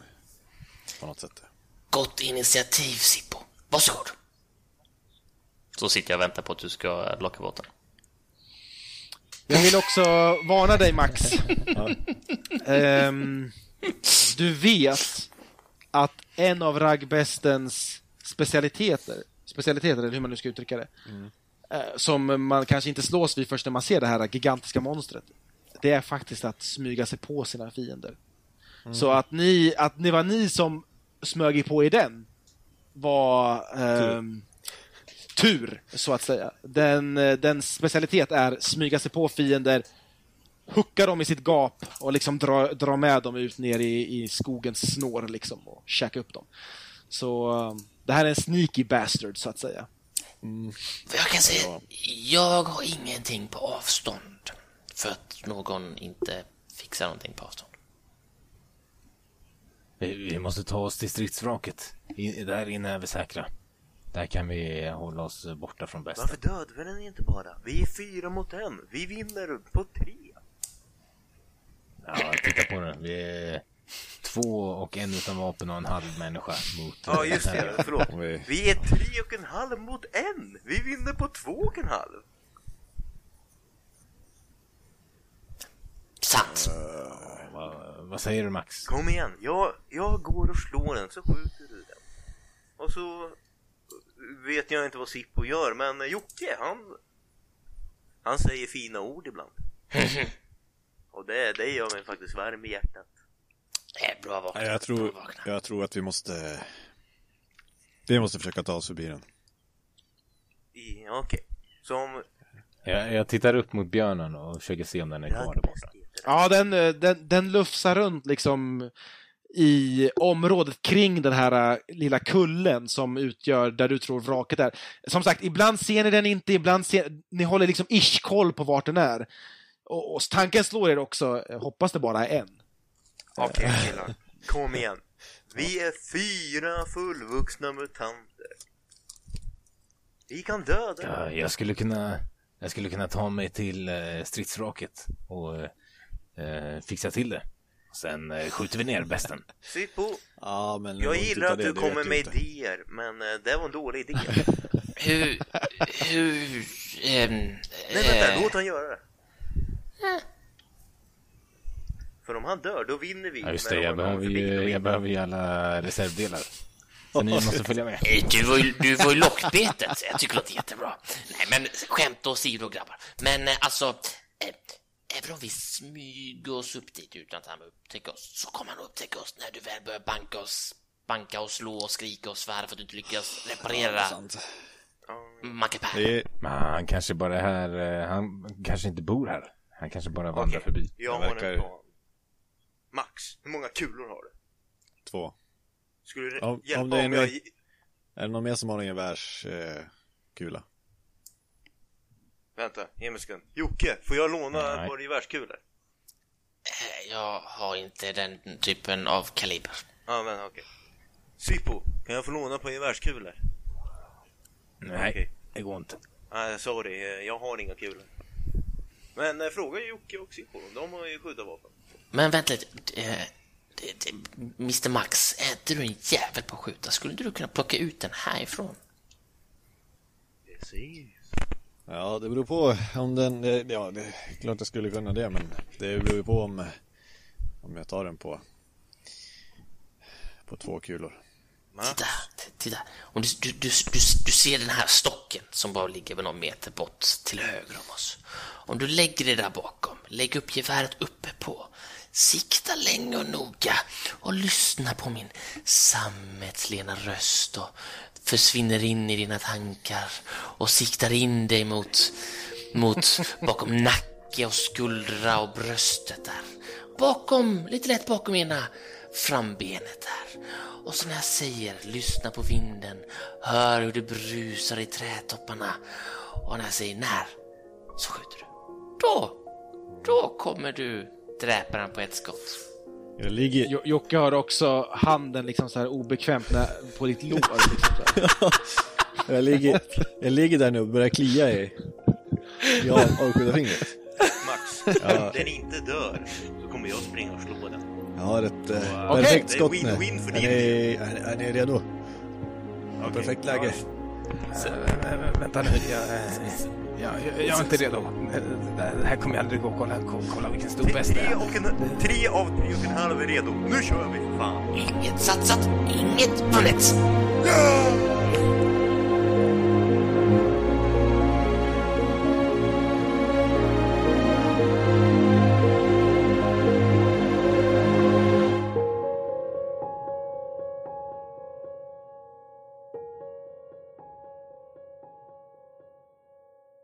på något sätt. Gott initiativ, Sippo. Varsågod. Så sitter jag och väntar på att du ska locka bort den. Jag vill också varna dig Max. um, du vet att en av raggbästens specialiteter, specialiteter eller hur man nu ska uttrycka det, mm. som man kanske inte slås vid först när man ser det här gigantiska monstret. Det är faktiskt att smyga sig på sina fiender. Mm. Så att ni, att det var ni som smög på i den var um, tur, så att säga. Den, eh, den specialitet är smyga sig på fiender, hucka dem i sitt gap och liksom dra, dra med dem ut ner i, i skogens snår liksom och käka upp dem. Så um, det här är en sneaky bastard, så att säga. Mm. Jag kan säga, jag har ingenting på avstånd för att någon inte fixar någonting på avstånd. Vi, vi måste ta oss till stridsvraket. Där inne är vi säkra. Där kan vi hålla oss borta från bästa. Varför dödar vi den inte bara? Vi är fyra mot en. Vi vinner på tre. Ja, titta på den. Vi är två och en utan vapen och en halv människa mot... Ja, just det. Förlåt. Vi är tre och en halv mot en. Vi vinner på två och en halv. Sant. Uh, vad, vad, säger du Max? Kom igen. Jag, jag går och slår den så skjuter du den. Och så vet jag inte vad Sippo gör, men Jocke, han, han säger fina ord ibland. Och det, det gör mig faktiskt varm i hjärtat. Äh, bra vaknat. Jag tror, jag tror att vi måste... Vi måste försöka ta oss förbi den. Okej. Okay. Som... Jag, jag tittar upp mot björnen och försöker se om den är kvar där borta. Ja, den, den, den lufsar runt liksom i området kring den här äh, lilla kullen som utgör där du tror vraket är. Som sagt, ibland ser ni den inte, ibland ser ni håller liksom ish koll på vart den är. Och, och tanken slår er också, hoppas det bara är en. Okej okay, killar, kom igen. Vi är fyra fullvuxna mutanter. Vi kan döda ja, Jag skulle kunna Jag skulle kunna ta mig till eh, stridsvraket och eh, fixa till det. Sen eh, skjuter vi ner besten. Sippo, Ja, men jag gillar att du det kommer med idéer, men eh, det var en dålig idé. Hur... Hur... ehm, Nej, vänta, eh, låt han göra det. För om han dör, då vinner vi. Ja, just Men det. om Jag han behöver kommer förbi, då ju, jag vi. behöver ju alla reservdelar. Så ni måste följa med. Eh, Du var ju, du var ju lockbetet. Jag tycker det låter jättebra. Nej, men skämt åsido, grabbar. Men eh, alltså, eh, även om vi smyger oss upp dit utan att han upptäcker oss, så kommer han upptäcka oss när du väl börjar banka oss, banka och slå och skrika och svära för att du inte lyckas reparera. Macke han kanske bara är här, eh, han kanske inte bor här. Han kanske bara vandrar Okej. förbi. Jag har verkar- en plan. Max, hur många kulor har du? två. Skulle du Om- hjälpa om om, det är en- jag... Är det någon mer som har en gevärskula? Eh? Vänta, ge mig en sekund. Jocke, får jag låna ett par gevärskulor? Eh, Jag har inte den typen av kaliber. Ja, men okej. Sippo, kan jag få låna par gevärskulor? Nej, Okej. det går inte. Nej, sorry, eh, jag har inga kulor. Men eh, fråga Jocke och Sippo, de har ju skyddarvapen. Men vänta lite. Eh, Mr Max, är inte du en jävel på att skjuta? Skulle inte du kunna plocka ut den härifrån? Precis. Ja, det beror på om den, eh, ja det är klart jag skulle kunna det men det beror ju på om, om jag tar den på, på två kulor. Titta, titta. Om du, du, du, du, du ser den här stocken som bara ligger någon meter bort till höger om oss. Om du lägger det där bakom, lägg upp geväret uppe på. Sikta länge och noga och lyssna på min sammetslena röst och försvinner in i dina tankar och siktar in dig mot, mot bakom nacke och skuldra och bröstet där. Bakom, lite lätt bakom ena frambenet där. Och så när jag säger lyssna på vinden, hör hur det brusar i trädtopparna. Och när jag säger när, så skjuter du. Då, då kommer du dräparen på ett skott. Jag ligger, Jo- Jocke har också handen liksom så här obekvämt när, på ditt lår. Liksom så här. jag ligger, jag ligger där nu och börjar klia i, i av- avskjutarfingret. Max, Ja. om den inte dör så kommer jag springa och slå den. Jag har ett eh, perfekt Det är skott nu. Är ni, är, är ni redo? Perfekt läge. Så, vä- vä- vänta nu, jag, eh, jag, jag, jag är inte redo. Eh, Det här kommer jag aldrig gå. Kolla, kolla, kolla vilken stor Tre, bäst det tre, är. och en, tre av tre och en halv är redo. Nu kör vi! Fan! Inget satsat, inget vunnet. Ja!